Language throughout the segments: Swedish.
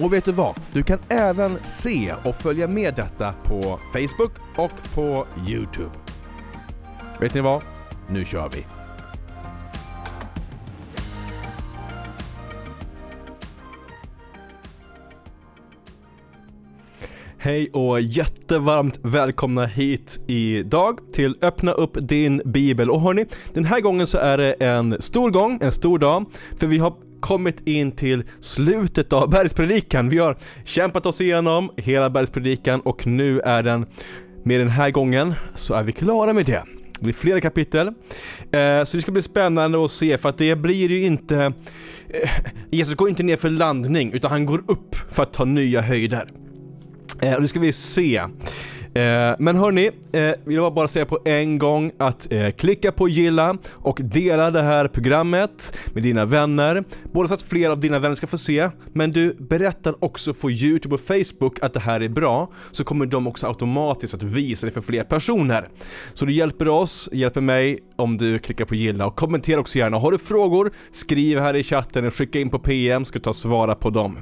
Och vet du vad? Du kan även se och följa med detta på Facebook och på Youtube. Vet ni vad? Nu kör vi! Hej och jättevarmt välkomna hit idag till Öppna upp din bibel. Och hörni, den här gången så är det en stor gång, en stor dag, för vi har kommit in till slutet av bergspredikan. Vi har kämpat oss igenom hela bergspredikan och nu är den, med den här gången, så är vi klara med det. Det blir flera kapitel. Eh, så det ska bli spännande att se för att det blir ju inte... Eh, Jesus går inte ner för landning utan han går upp för att ta nya höjder. Eh, och det ska vi se. Eh, men hörni, eh, vill jag bara säga på en gång att eh, klicka på gilla och dela det här programmet med dina vänner. Både så att fler av dina vänner ska få se, men du berättar också på Youtube och Facebook att det här är bra, så kommer de också automatiskt att visa det för fler personer. Så du hjälper oss, hjälper mig om du klickar på gilla och kommentera också gärna. Har du frågor, skriv här i chatten och skicka in på PM, så ska ta och svara på dem.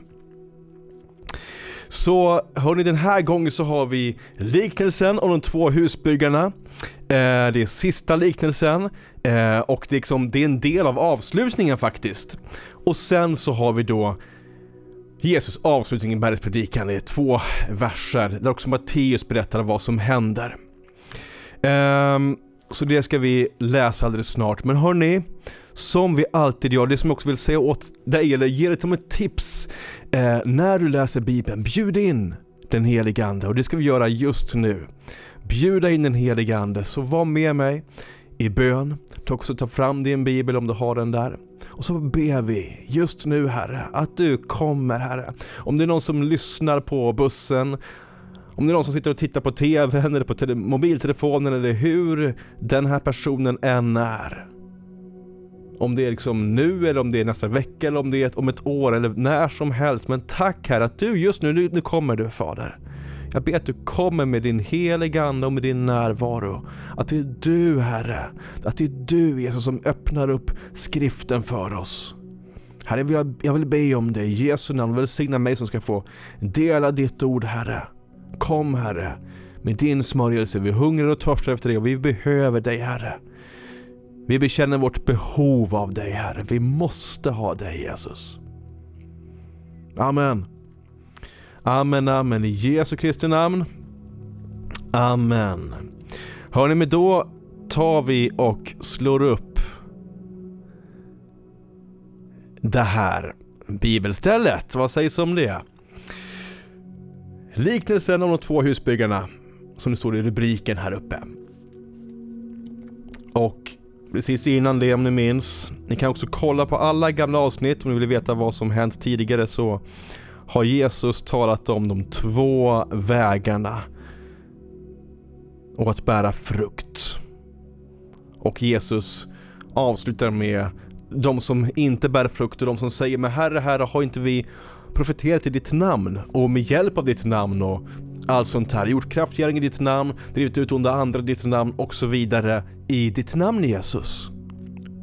Så hörni, den här gången så har vi liknelsen om de två husbyggarna. Eh, det är sista liknelsen eh, och det är, liksom, det är en del av avslutningen faktiskt. Och sen så har vi då Jesus avslutning i bergspredikan, det är två verser där också Matteus berättar vad som händer. Ehm, så det ska vi läsa alldeles snart. Men hörni, som vi alltid gör, det som jag också vill säga åt dig, eller ge dig som ett tips, eh, när du läser Bibeln, bjud in den helige Ande och det ska vi göra just nu. Bjuda in den helige Ande, så var med mig i bön. Ta också ta fram din bibel om du har den där. Och så ber vi just nu Herre, att du kommer Herre. Om det är någon som lyssnar på bussen, om det är någon som sitter och tittar på TVn eller på mobiltelefonen eller hur den här personen än är. Om det är liksom nu eller om det är nästa vecka eller om det är om ett år eller när som helst. Men tack Herre att du just nu, nu, nu kommer du Fader. Jag ber att du kommer med din heliga Ande och med din närvaro. Att det är du Herre, att det är du Jesus som öppnar upp skriften för oss. Herre, jag vill be om dig i Jesu namn, välsigna mig som ska få dela ditt ord Herre. Kom Herre, med din smörjelse. Vi hungrar och törstar efter dig och vi behöver dig Herre. Vi bekänner vårt behov av dig Herre. Vi måste ha dig Jesus. Amen. Amen, amen. I Jesu Kristi namn. Amen. Hörni, men då tar vi och slår upp det här bibelstället. Vad sägs om det? Liknelsen om de två husbyggarna, som det står i rubriken här uppe. Och precis innan det om ni minns, ni kan också kolla på alla gamla avsnitt om ni vill veta vad som hänt tidigare så har Jesus talat om de två vägarna och att bära frukt. Och Jesus avslutar med de som inte bär frukt och de som säger men Herre, Herre, har inte vi profeterat i ditt namn och med hjälp av ditt namn och allt sånt här. Gjort kraftgärning i ditt namn, drivit ut onda andra i ditt namn och så vidare i ditt namn Jesus.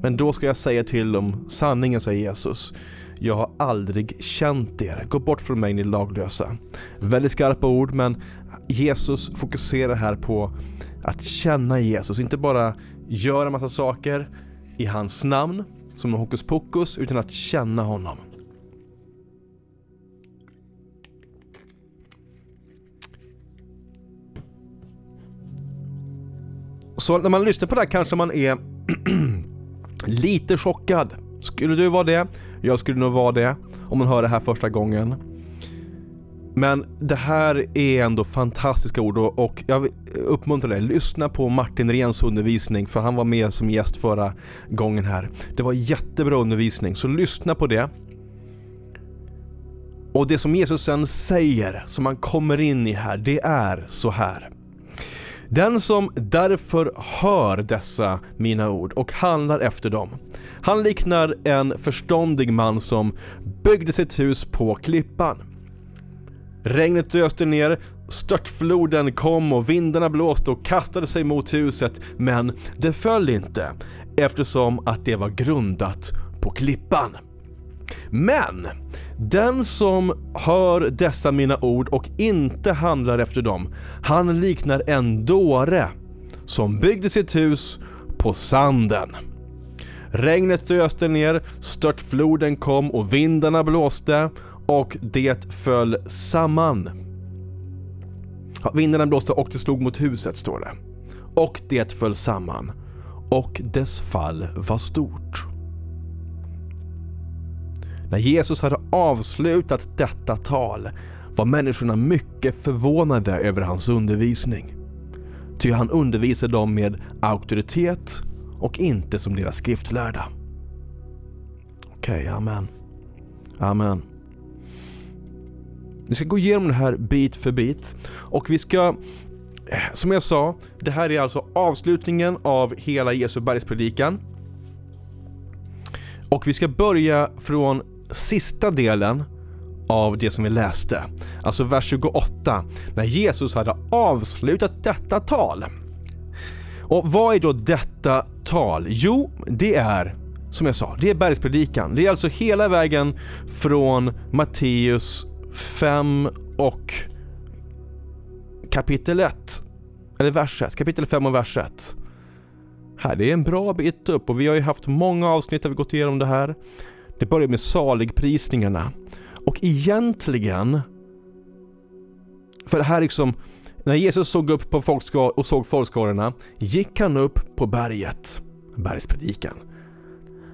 Men då ska jag säga till dem sanningen, säger Jesus. Jag har aldrig känt er. Gå bort från mig ni laglösa. Väldigt skarpa ord men Jesus fokuserar här på att känna Jesus. Inte bara göra massa saker i hans namn som hokus pokus utan att känna honom. Så när man lyssnar på det här kanske man är lite chockad. Skulle du vara det? Jag skulle nog vara det om man hör det här första gången. Men det här är ändå fantastiska ord och jag uppmuntrar dig, lyssna på Martin Rens undervisning för han var med som gäst förra gången här. Det var jättebra undervisning, så lyssna på det. Och det som Jesus sen säger, som han kommer in i här, det är så här. Den som därför hör dessa mina ord och handlar efter dem, han liknar en förståndig man som byggde sitt hus på klippan. Regnet öste ner, störtfloden kom och vindarna blåste och kastade sig mot huset, men det föll inte eftersom att det var grundat på klippan. Men den som hör dessa mina ord och inte handlar efter dem, han liknar en dåre som byggde sitt hus på sanden. Regnet öste ner, störtfloden kom och vindarna blåste och det föll samman. Ja, vindarna blåste och det slog mot huset, står det. Och det föll samman. Och dess fall var stort. När Jesus hade avslutat detta tal var människorna mycket förvånade över hans undervisning. Ty han undervisade dem med auktoritet och inte som deras skriftlärda. Okej, okay, amen. Amen. Vi ska gå igenom det här bit för bit och vi ska, som jag sa, det här är alltså avslutningen av hela Jesu bergspredikan. Och vi ska börja från sista delen av det som vi läste, alltså vers 28, när Jesus hade avslutat detta tal. Och vad är då detta tal? Jo, det är som jag sa, det är bergspredikan. Det är alltså hela vägen från Matteus 5 och kapitel 1, eller vers 1, kapitel 5 och vers 1. Här, det är en bra bit upp och vi har ju haft många avsnitt där vi gått igenom det här. Det börjar med saligprisningarna. Och egentligen, för det här liksom, när Jesus såg upp på folkskar och såg folkskarorna gick han upp på berget, bergspredikan.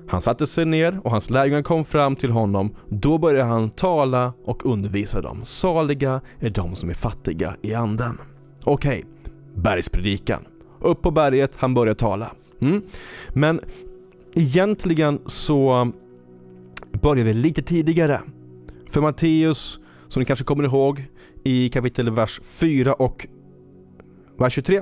Han satte sig ner och hans lärjungar kom fram till honom. Då började han tala och undervisa dem. Saliga är de som är fattiga i anden. Okej, okay. bergspredikan. Upp på berget, han börjar tala. Mm. Men egentligen så börjar vi lite tidigare. För Matteus, som ni kanske kommer ihåg, i kapitel vers 4 och vers 23,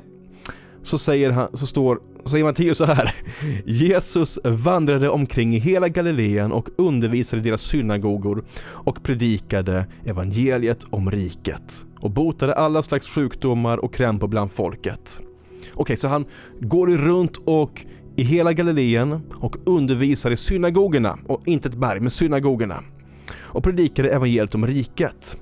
så säger, han, så står, säger Matteus så här. Jesus vandrade omkring i hela Galileen och undervisade i deras synagogor och predikade evangeliet om riket och botade alla slags sjukdomar och krämpor bland folket. Okej, okay, så han går runt och i hela Galileen och undervisar i synagogorna, och inte ett berg, men synagogorna. Och predikade evangeliet om riket.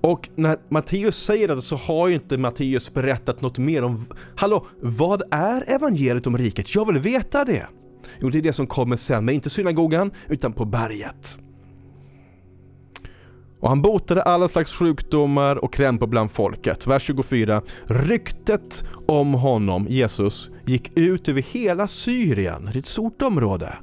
Och när Matteus säger det så har ju inte Matteus berättat något mer om, hallå, vad är evangeliet om riket? Jag vill veta det. Jo, det är det som kommer sen, men inte synagogan, utan på berget. Och han botade alla slags sjukdomar och krämpor bland folket. Vers 24. Ryktet om honom, Jesus, gick ut över hela Syrien, det är ett stort område.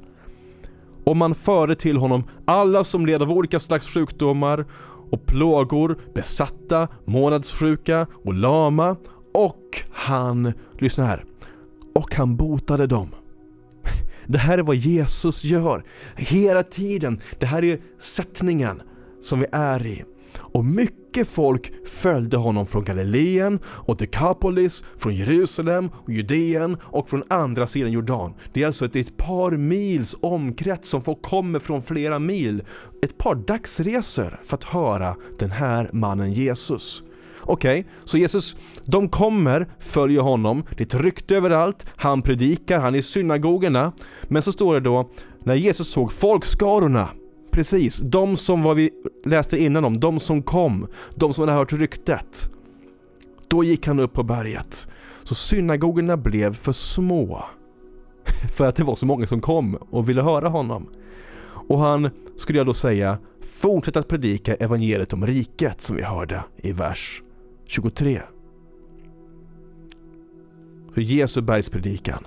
Och man förde till honom alla som led av olika slags sjukdomar och plågor, besatta, månadssjuka och lama. Och han, lyssna här, och han botade dem. Det här är vad Jesus gör hela tiden. Det här är sättningen som vi är i. Och mycket folk följde honom från Galileen och Dekapolis, från Jerusalem och Judeen och från andra sidan Jordan. Det är alltså ett, ett par mils omkrets som folk kommer från flera mil. Ett par dagsresor för att höra den här mannen Jesus. Okej, okay, så Jesus, de kommer, följer honom, det är ett rykte överallt, han predikar, han är i synagogorna. Men så står det då, när Jesus såg folkskarorna Precis, de som vad vi läste innan om, de som kom, de som hade hört ryktet. Då gick han upp på berget. Så synagogorna blev för små. För att det var så många som kom och ville höra honom. Och han, skulle jag då säga, fortsatte att predika evangeliet om riket som vi hörde i vers 23. För Jesu bergspredikan.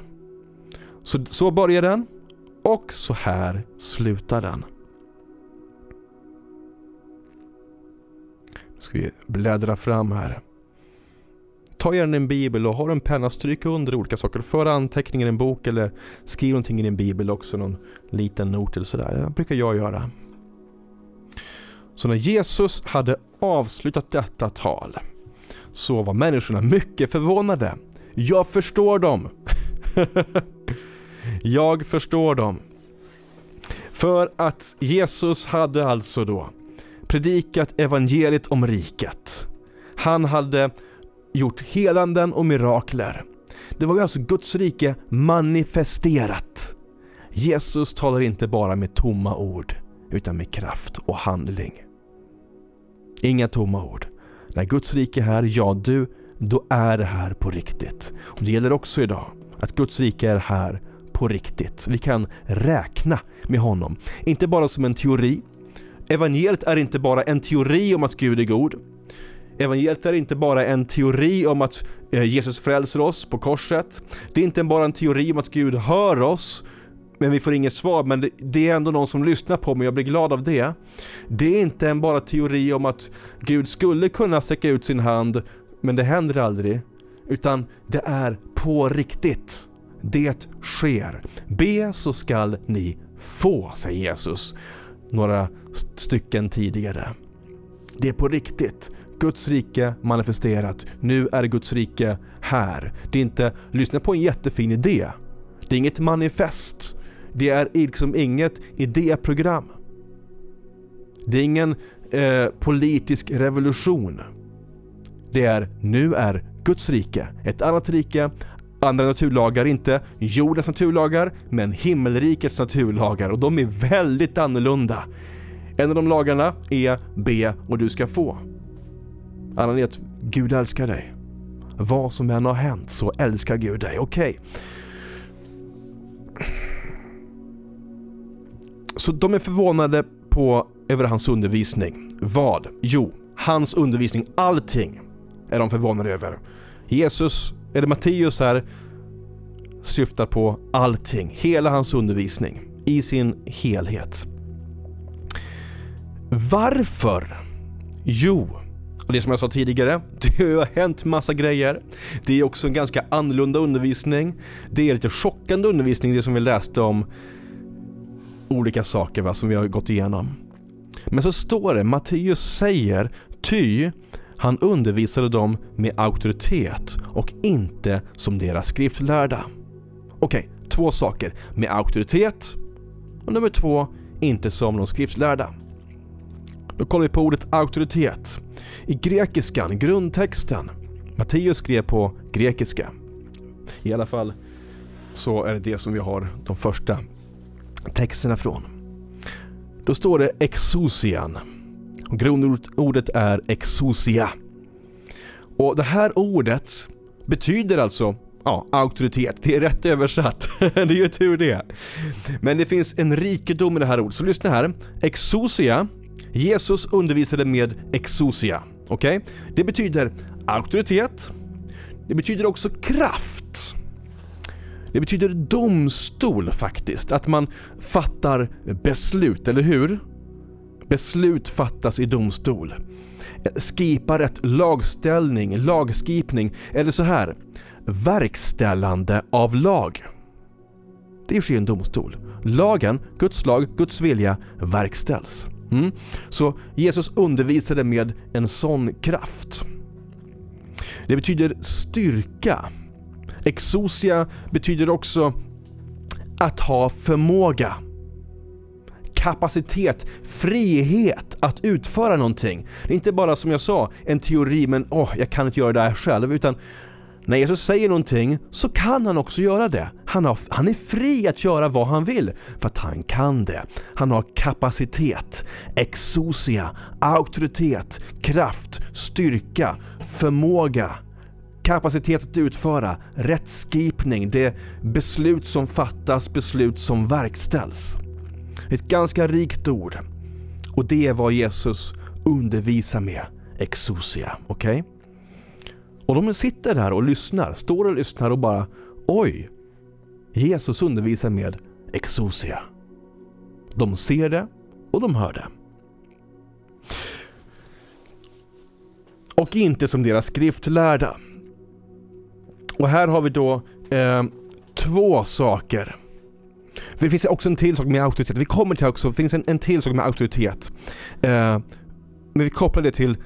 Så, så börjar den och så här slutar den. Ska vi bläddra fram här. Ta gärna en bibel och har en penna, stryk under olika saker. För anteckningar i en bok eller skriv någonting i din bibel också, någon liten not eller sådär. Det brukar jag göra. Så när Jesus hade avslutat detta tal så var människorna mycket förvånade. Jag förstår dem. jag förstår dem. För att Jesus hade alltså då predikat evangeliet om riket. Han hade gjort helanden och mirakler. Det var alltså Guds rike manifesterat. Jesus talar inte bara med tomma ord, utan med kraft och handling. Inga tomma ord. När Guds rike är här, ja du, då är det här på riktigt. Och det gäller också idag, att Guds rike är här på riktigt. Vi kan räkna med honom. Inte bara som en teori. Evangeliet är inte bara en teori om att Gud är god. Evangeliet är inte bara en teori om att eh, Jesus frälser oss på korset. Det är inte bara en teori om att Gud hör oss, men vi får inget svar, men det är ändå någon som lyssnar på mig, jag blir glad av det. Det är inte en bara teori om att Gud skulle kunna sträcka ut sin hand, men det händer aldrig. Utan det är på riktigt. Det sker. Be så skall ni få, säger Jesus några stycken tidigare. Det är på riktigt. Guds rike manifesterat. Nu är Guds rike här. Det är inte lyssna på en jättefin idé. Det är inget manifest. Det är liksom inget idéprogram. Det är ingen eh, politisk revolution. Det är nu är Guds rike ett annat rike, andra naturlagar, inte jordens naturlagar, men himmelrikets naturlagar och de är väldigt annorlunda. En av de lagarna är be och du ska få. Annan är att Gud älskar dig. Vad som än har hänt så älskar Gud dig. Okej. Okay. Så de är förvånade på över hans undervisning. Vad? Jo, hans undervisning, allting är de förvånade över. Jesus, eller Matteus här, syftar på allting, hela hans undervisning i sin helhet. Varför? Jo, och det som jag sa tidigare, det har hänt massa grejer. Det är också en ganska annorlunda undervisning. Det är lite chockande undervisning, det som vi läste om olika saker va, som vi har gått igenom. Men så står det, Matteus säger, ty han undervisade dem med auktoritet och inte som deras skriftlärda. Okej, okay, två saker. Med auktoritet och nummer två, inte som de skriftlärda. Då kollar vi på ordet auktoritet. I grekiskan, grundtexten, Matteus skrev på grekiska. I alla fall så är det det som vi har de första texterna från. Då står det exousian. Och grundordet är exousia. Och det här ordet betyder alltså ja, auktoritet. Det är rätt översatt. det är ju tur det. Men det finns en rikedom i det här ordet. Så lyssna här. Exousia. Jesus undervisade med exousia. Okej? Okay? Det betyder auktoritet. Det betyder också kraft. Det betyder domstol faktiskt, att man fattar beslut, eller hur? Beslut fattas i domstol. Skipar rätt lagställning, lagskipning, eller så här. Verkställande av lag. Det sker i en domstol. Lagen, Guds lag, Guds vilja verkställs. Mm. Så Jesus undervisade med en sån kraft. Det betyder styrka. Exosia betyder också att ha förmåga. Kapacitet, frihet att utföra någonting. Det är inte bara som jag sa, en teori men åh, oh, jag kan inte göra det här själv. Utan när Jesus säger någonting så kan han också göra det. Han, har, han är fri att göra vad han vill för att han kan det. Han har kapacitet, exosia, auktoritet, kraft, styrka, förmåga, kapacitet att utföra, rättskipning, det beslut som fattas, beslut som verkställs. Ett ganska rikt ord. Och det är vad Jesus undervisar med, exosia. Okej? Okay? Och de sitter där och lyssnar, står och lyssnar och bara Oj! Jesus undervisar med exosia. De ser det och de hör det. Och inte som deras skriftlärda. Och här har vi då eh, två saker. Det finns också en till sak med auktoritet. Vi kommer till också, det finns en, en till sak med auktoritet. Eh, men vi kopplar det till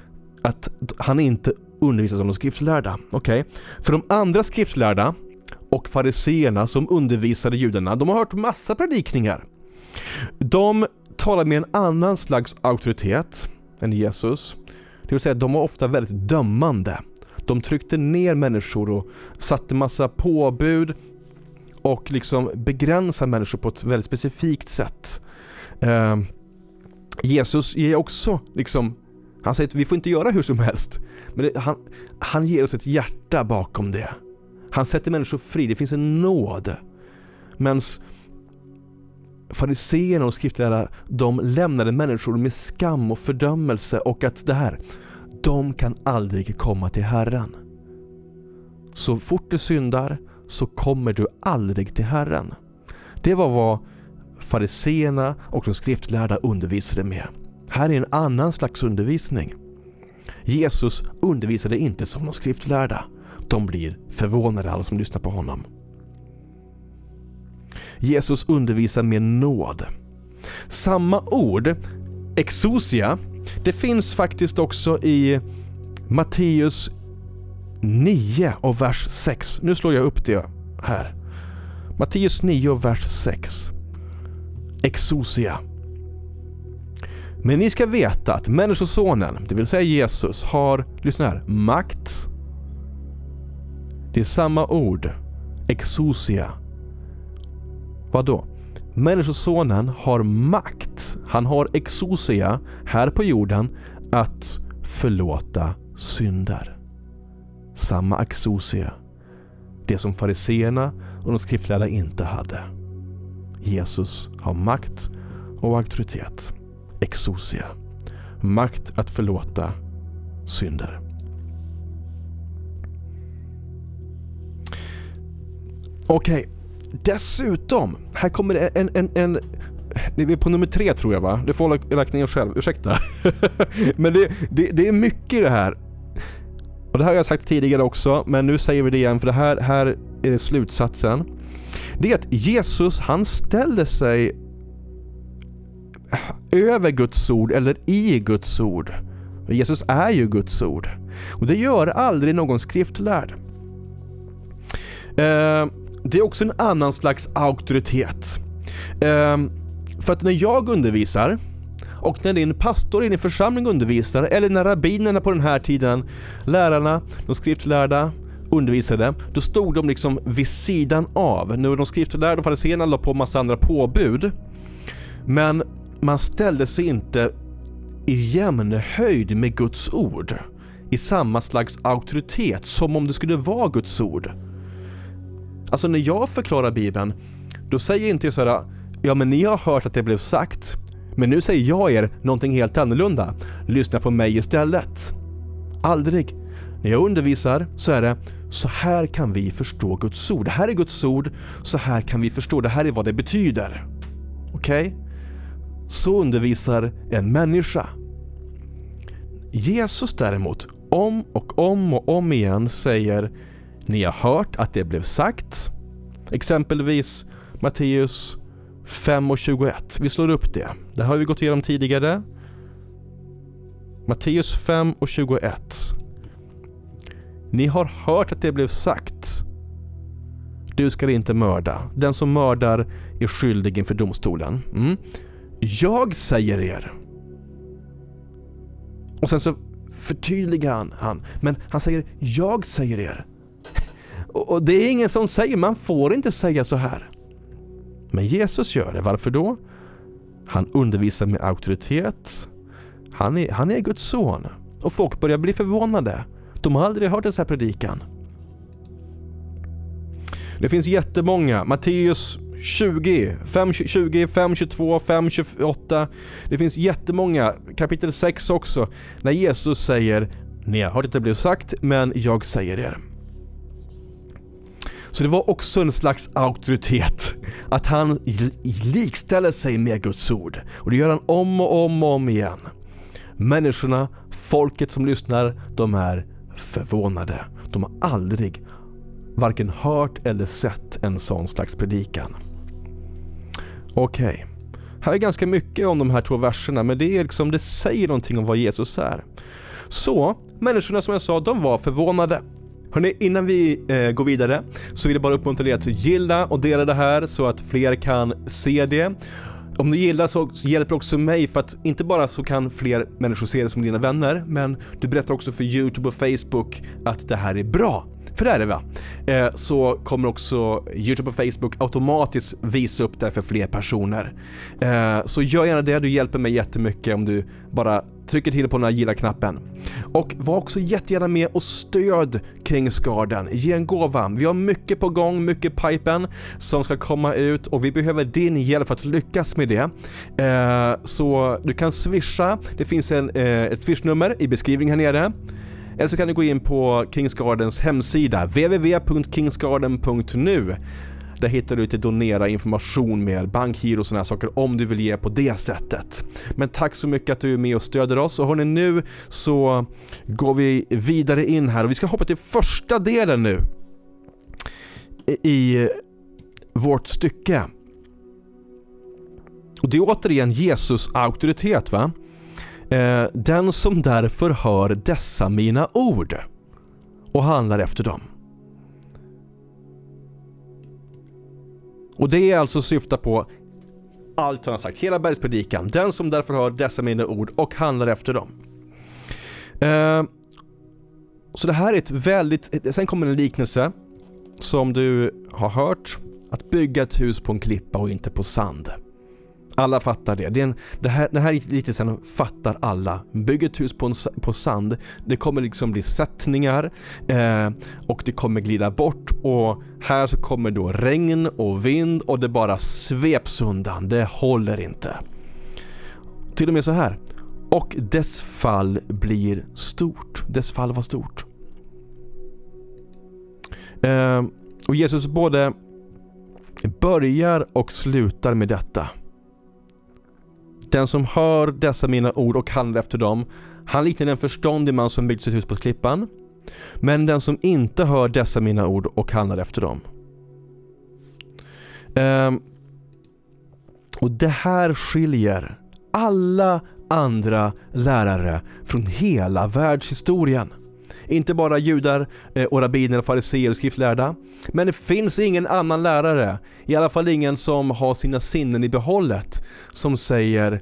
att han inte undervisar som de skriftlärda. Okej? Okay? För de andra skriftlärda och fariseerna som undervisade judarna, de har hört massa predikningar. De talar med en annan slags auktoritet än Jesus. Det vill säga, de var ofta väldigt dömande. De tryckte ner människor och satte massa påbud och liksom begränsar människor på ett väldigt specifikt sätt. Eh, Jesus ger också liksom han säger att vi får inte göra hur som helst. Men det, han, han ger oss ett hjärta bakom det. Han sätter människor fri, det finns en nåd. Men fariseerna och skriftlärarna, de lämnade människor med skam och fördömelse och att det här, de kan aldrig komma till Herren. Så fort du syndar så kommer du aldrig till Herren. Det var vad fariseerna och de skriftlärda undervisade med. Här är en annan slags undervisning. Jesus undervisade inte som de skriftlärda. De blir förvånade alla som lyssnar på honom. Jesus undervisar med nåd. Samma ord, exosia, det finns faktiskt också i Matteus 9 och vers 6. Nu slår jag upp det här. Matteus 9 och vers 6. Exosia. Men ni ska veta att Människosonen, det vill säga Jesus, har, lyssna här, makt. Det är samma ord, exosia. Vadå? Människosonen har makt, han har exosia här på jorden att förlåta synder. Samma axosia. Det som fariseerna och de skriftlärda inte hade. Jesus har makt och auktoritet exosia. Makt att förlåta synder. Okej, okay. dessutom. Här kommer det en, en, en vi är på nummer tre tror jag va? Du får räkna ner själv, ursäkta. men det, det, det, är mycket i det här. Och det här har jag sagt tidigare också, men nu säger vi det igen för det här, här är det slutsatsen. Det är att Jesus, han ställer sig över Guds ord eller i Guds ord. Jesus är ju Guds ord. Och det gör aldrig någon skriftlärd. Eh, det är också en annan slags auktoritet. Eh, för att när jag undervisar och när din pastor i din församling undervisar eller när rabbinerna på den här tiden, lärarna, de skriftlärda undervisade, då stod de liksom vid sidan av. Nu de skriftlärda och fariséerna la på massa andra påbud. Men man ställde sig inte i jämn höjd med Guds ord i samma slags auktoritet som om det skulle vara Guds ord. Alltså när jag förklarar Bibeln, då säger inte jag så här, ja men ni har hört att det blev sagt, men nu säger jag er någonting helt annorlunda. Lyssna på mig istället. Aldrig. När jag undervisar så är det, så här kan vi förstå Guds ord. Det här är Guds ord, så här kan vi förstå. Det här är vad det betyder. Okej? Okay? Så undervisar en människa. Jesus däremot, om och om och om igen säger Ni har hört att det blev sagt. Exempelvis Matteus 5.21. Vi slår upp det. Det har vi gått igenom tidigare. Matteus 5.21. Ni har hört att det blev sagt. Du ska inte mörda. Den som mördar är skyldig inför domstolen. Mm. Jag säger er. Och sen så förtydligar han, han men han säger jag säger er. Och, och det är ingen som säger, man får inte säga så här. Men Jesus gör det, varför då? Han undervisar med auktoritet. Han är, han är Guds son. Och folk börjar bli förvånade. De har aldrig hört en sån här predikan. Det finns jättemånga. Matteus 20, 5, 20, 5, 22, 5, 28. Det finns jättemånga, kapitel 6 också, när Jesus säger Ni har hört att det blev sagt, men jag säger er. Så det var också en slags auktoritet, att han likställer sig med Guds ord. Och det gör han om och om och om igen. Människorna, folket som lyssnar, de är förvånade. De har aldrig varken hört eller sett en sån slags predikan. Okej. Okay. Här är ganska mycket om de här två verserna, men det, är liksom, det säger någonting om vad Jesus är. Så, människorna som jag sa, de var förvånade. Hörrni, innan vi eh, går vidare så vill jag bara uppmuntra er att gilla och dela det här så att fler kan se det. Om du gillar så hjälper också mig för att inte bara så kan fler människor se det som dina vänner, men du berättar också för YouTube och Facebook att det här är bra. För det är det va? Eh, så kommer också YouTube och Facebook automatiskt visa upp det för fler personer. Eh, så gör gärna det, du hjälper mig jättemycket om du bara trycker till på den här gilla-knappen. Och var också jättegärna med och stöd Kingsgarden. Ge en gåva. Vi har mycket på gång, mycket pipen som ska komma ut och vi behöver din hjälp för att lyckas med det. Eh, så du kan swisha. Det finns en, eh, ett swishnummer i beskrivningen här nere. Eller så kan du gå in på Kingsgardens hemsida, www.kingsgarden.nu. Där hittar du lite donera information med bankgiro och sådana saker om du vill ge på det sättet. Men tack så mycket att du är med och stöder oss och hörni nu så går vi vidare in här och vi ska hoppa till första delen nu i vårt stycke. Och det är återigen Jesus auktoritet va? Eh, den som därför hör dessa mina ord och handlar efter dem. Och det är alltså syfta på allt han har sagt, hela bergspredikan. Den som därför hör dessa mina ord och handlar efter dem. Eh, så det här är ett väldigt, sen kommer en liknelse som du har hört. Att bygga ett hus på en klippa och inte på sand. Alla fattar det. det, en, det här, den här liknelsen fattar alla. Bygg ett hus på, en, på sand, det kommer liksom bli sättningar eh, och det kommer glida bort och här så kommer då regn och vind och det bara sveps undan. Det håller inte. Till och med så här. Och dess fall blir stort. Dess fall var stort. Eh, och Jesus både börjar och slutar med detta. Den som hör dessa mina ord och handlar efter dem, han liknar en förståndig man som byggt sitt hus på klippan. Men den som inte hör dessa mina ord och handlar efter dem. Um, och det här skiljer alla andra lärare från hela världshistorien. Inte bara judar eh, och rabbiner, fariseer och skriftlärda. Men det finns ingen annan lärare, i alla fall ingen som har sina sinnen i behållet, som säger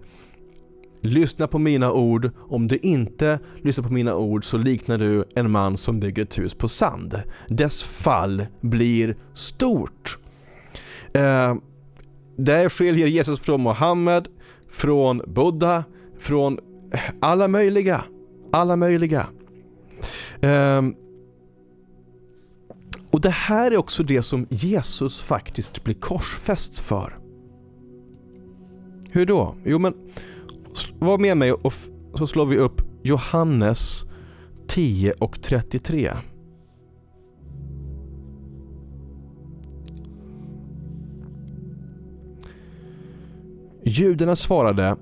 Lyssna på mina ord, om du inte lyssnar på mina ord så liknar du en man som bygger ett hus på sand. Dess fall blir stort. Eh, där skiljer Jesus från Mohammed, från Buddha, från eh, alla möjliga. Alla möjliga. Ehm, och det här är också det som Jesus faktiskt blir korsfäst för. Hur då? Jo men, var med mig och så slår vi upp Johannes 10 och 33. Judarna svarade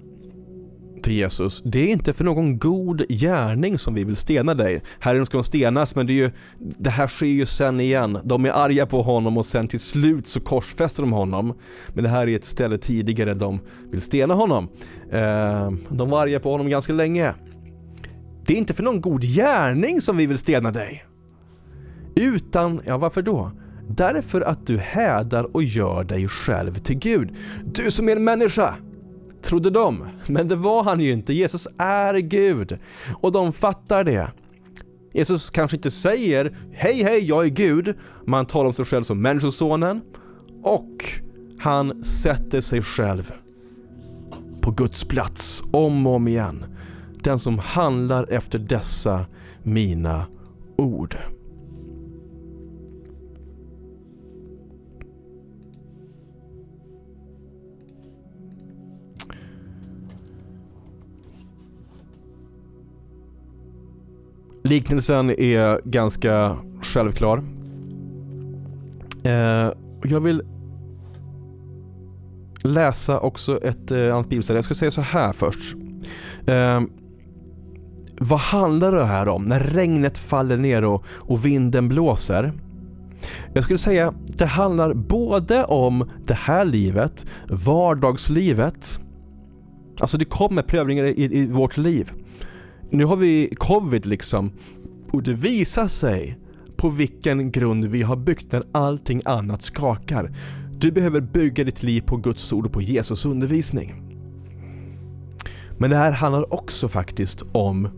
till Jesus, det är inte för någon god gärning som vi vill stena dig. Herren ska de stenas, men det, är ju, det här sker ju sen igen. De är arga på honom och sen till slut så korsfäster de honom. Men det här är ett ställe tidigare de vill stena honom. Eh, de var arga på honom ganska länge. Det är inte för någon god gärning som vi vill stena dig. Utan, ja varför då? Därför att du hädar och gör dig själv till Gud. Du som är en människa! Trodde de. Men det var han ju inte. Jesus är Gud. Och de fattar det. Jesus kanske inte säger Hej hej, jag är Gud. Men han talar om sig själv som Människosonen. Och han sätter sig själv på Guds plats om och om igen. Den som handlar efter dessa mina ord. Liknelsen är ganska självklar. Eh, jag vill läsa också ett eh, annat bibelställe. Jag ska säga så här först. Eh, vad handlar det här om när regnet faller ner och, och vinden blåser? Jag skulle säga det handlar både om det här livet, vardagslivet. Alltså det kommer prövningar i, i vårt liv nu har vi covid liksom och det visar sig på vilken grund vi har byggt när allting annat skakar. Du behöver bygga ditt liv på Guds ord och på Jesus undervisning. Men det här handlar också faktiskt om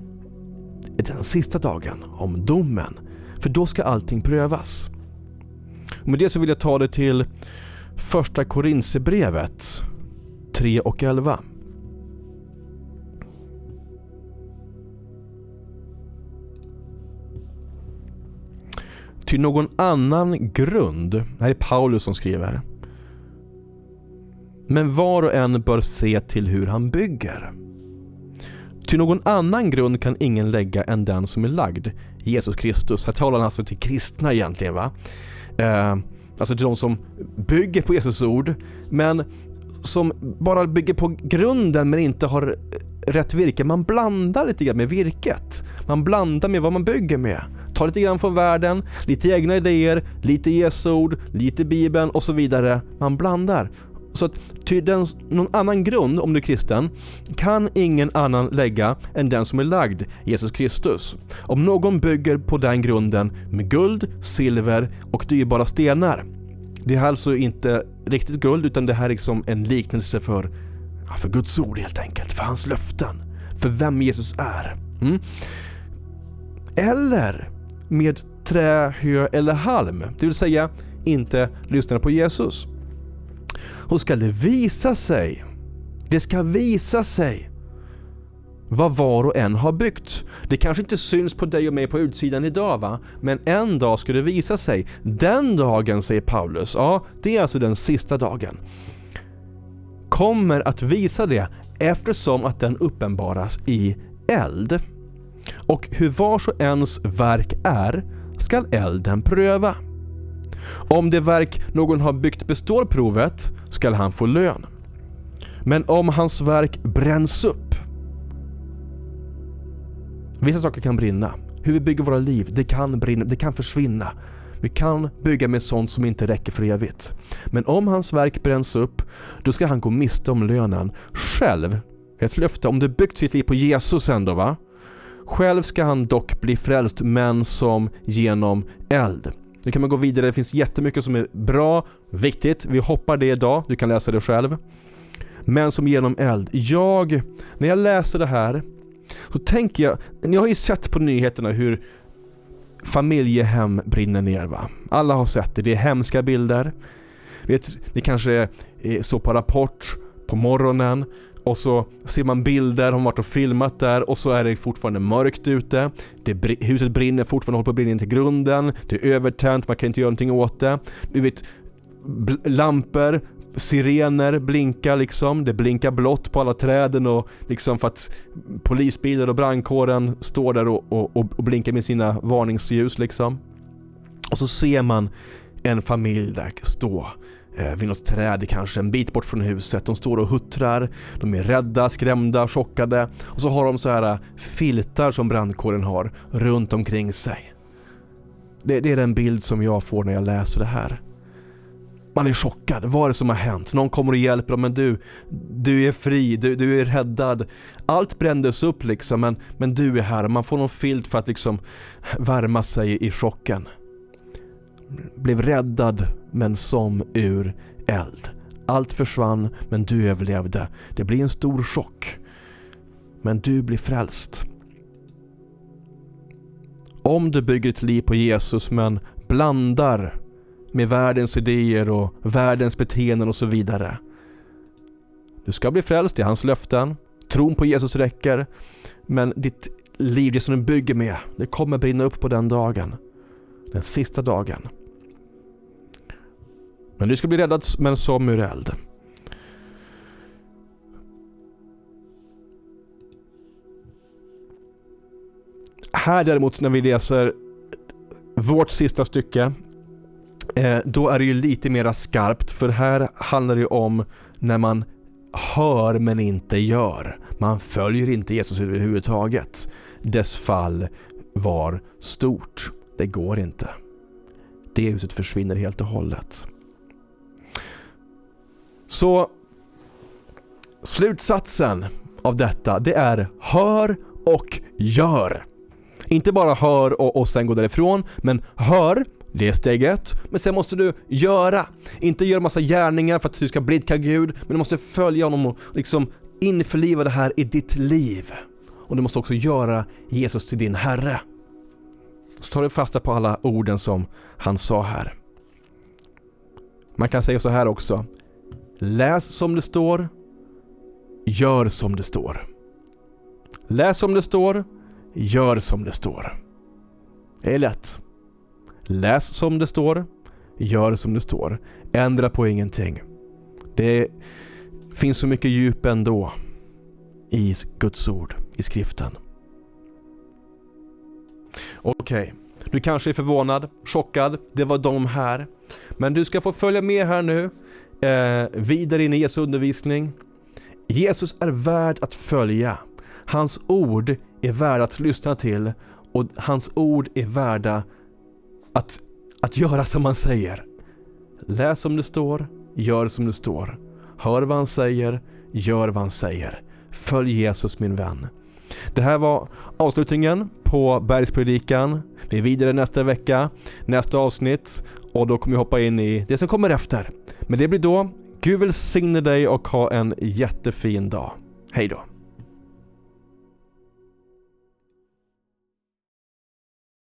den sista dagen, om domen. För då ska allting prövas. Och med det så vill jag ta det till första Korinthierbrevet 3 och 11. Till någon annan grund, det här är Paulus som skriver. Men var och en bör se till hur han bygger. Till någon annan grund kan ingen lägga än den som är lagd, Jesus Kristus. Här talar han alltså till kristna egentligen. va? Eh, alltså till de som bygger på Jesus ord, men som bara bygger på grunden men inte har rätt virke. Man blandar lite grann med virket. Man blandar med vad man bygger med. Ta lite grann från världen, lite egna idéer, lite Jesu ord, lite Bibeln och så vidare. Man blandar. Så att ty den, någon annan grund, om du är kristen, kan ingen annan lägga än den som är lagd, Jesus Kristus. Om någon bygger på den grunden med guld, silver och dyrbara stenar. Det är alltså inte riktigt guld utan det här är liksom en liknelse för, för Guds ord helt enkelt, för hans löften, för vem Jesus är. Mm. Eller med trä, hö eller halm, det vill säga inte lyssna på Jesus. Och ska det visa sig, det ska visa sig vad var och en har byggt. Det kanske inte syns på dig och mig på utsidan idag va? Men en dag ska det visa sig. Den dagen, säger Paulus, ja det är alltså den sista dagen, kommer att visa det eftersom att den uppenbaras i eld. Och hur vars och ens verk är skall elden pröva. Om det verk någon har byggt består provet skall han få lön. Men om hans verk bränns upp Vissa saker kan brinna. Hur vi bygger våra liv, det kan brinna, det kan försvinna. Vi kan bygga med sånt som inte räcker för evigt. Men om hans verk bränns upp, då ska han gå miste om lönen. Själv, ett löfte, om du byggt ditt liv på Jesus ändå va? Själv ska han dock bli frälst, men som genom eld. Nu kan man gå vidare, det finns jättemycket som är bra, viktigt. Vi hoppar det idag, du kan läsa det själv. Men som genom eld. Jag, när jag läser det här, så tänker jag, ni har ju sett på nyheterna hur familjehem brinner ner va? Alla har sett det, det är hemska bilder. Vet, ni kanske står på Rapport på morgonen och så ser man bilder, har varit och filmat där och så är det fortfarande mörkt ute. Det, huset brinner fortfarande, håller på att brinna in till grunden. Det är övertänt, man kan inte göra någonting åt det. Du vet, lampor sirener blinkar liksom. Det blinkar blått på alla träden och liksom för att polisbilar och brandkåren står där och, och, och blinkar med sina varningsljus liksom. Och så ser man en familj där stå Eh, vid något träd kanske en bit bort från huset. De står och huttrar, de är rädda, skrämda, chockade och så har de så här eh, filtar som brandkåren har runt omkring sig. Det, det är den bild som jag får när jag läser det här. Man är chockad. Vad är det som har hänt? Någon kommer och hjälper dem, men du, du är fri, du, du är räddad. Allt brändes upp liksom, men, men du är här. Man får någon filt för att liksom värma sig i chocken. Blev räddad, men som ur eld. Allt försvann, men du överlevde. Det blir en stor chock. Men du blir frälst. Om du bygger ett liv på Jesus men blandar med världens idéer och världens beteenden och så vidare. Du ska bli frälst i hans löften. Tron på Jesus räcker. Men ditt liv, det som du bygger med, det kommer brinna upp på den dagen. Den sista dagen. Men du ska bli räddad men som ur eld. Här däremot när vi läser vårt sista stycke eh, då är det ju lite mera skarpt för här handlar det om när man hör men inte gör. Man följer inte Jesus överhuvudtaget. Dess fall var stort. Det går inte. Det huset försvinner helt och hållet. Så slutsatsen av detta det är hör och gör. Inte bara hör och, och sen gå därifrån, men hör, det är steg ett. Men sen måste du göra. Inte göra massa gärningar för att du ska blidka Gud, men du måste följa honom och liksom införliva det här i ditt liv. Och du måste också göra Jesus till din Herre. Så tar du fasta på alla orden som han sa här. Man kan säga så här också. Läs som det står. Gör som det står. Läs som det står. Gör som det står. Det är lätt. Läs som det står. Gör som det står. Ändra på ingenting. Det finns så mycket djup ändå i Guds ord, i skriften. Okej, okay. du kanske är förvånad, chockad. Det var de här. Men du ska få följa med här nu, eh, vidare in i Jesu undervisning. Jesus är värd att följa. Hans ord är värda att lyssna till och hans ord är värda att, att göra som han säger. Läs som det står, gör som det står. Hör vad han säger, gör vad han säger. Följ Jesus min vän. Det här var avslutningen på Bergspredikan. Vi är vidare nästa vecka, nästa avsnitt och då kommer vi hoppa in i det som kommer efter. Men det blir då. Gud välsigne dig och ha en jättefin dag. Hej då!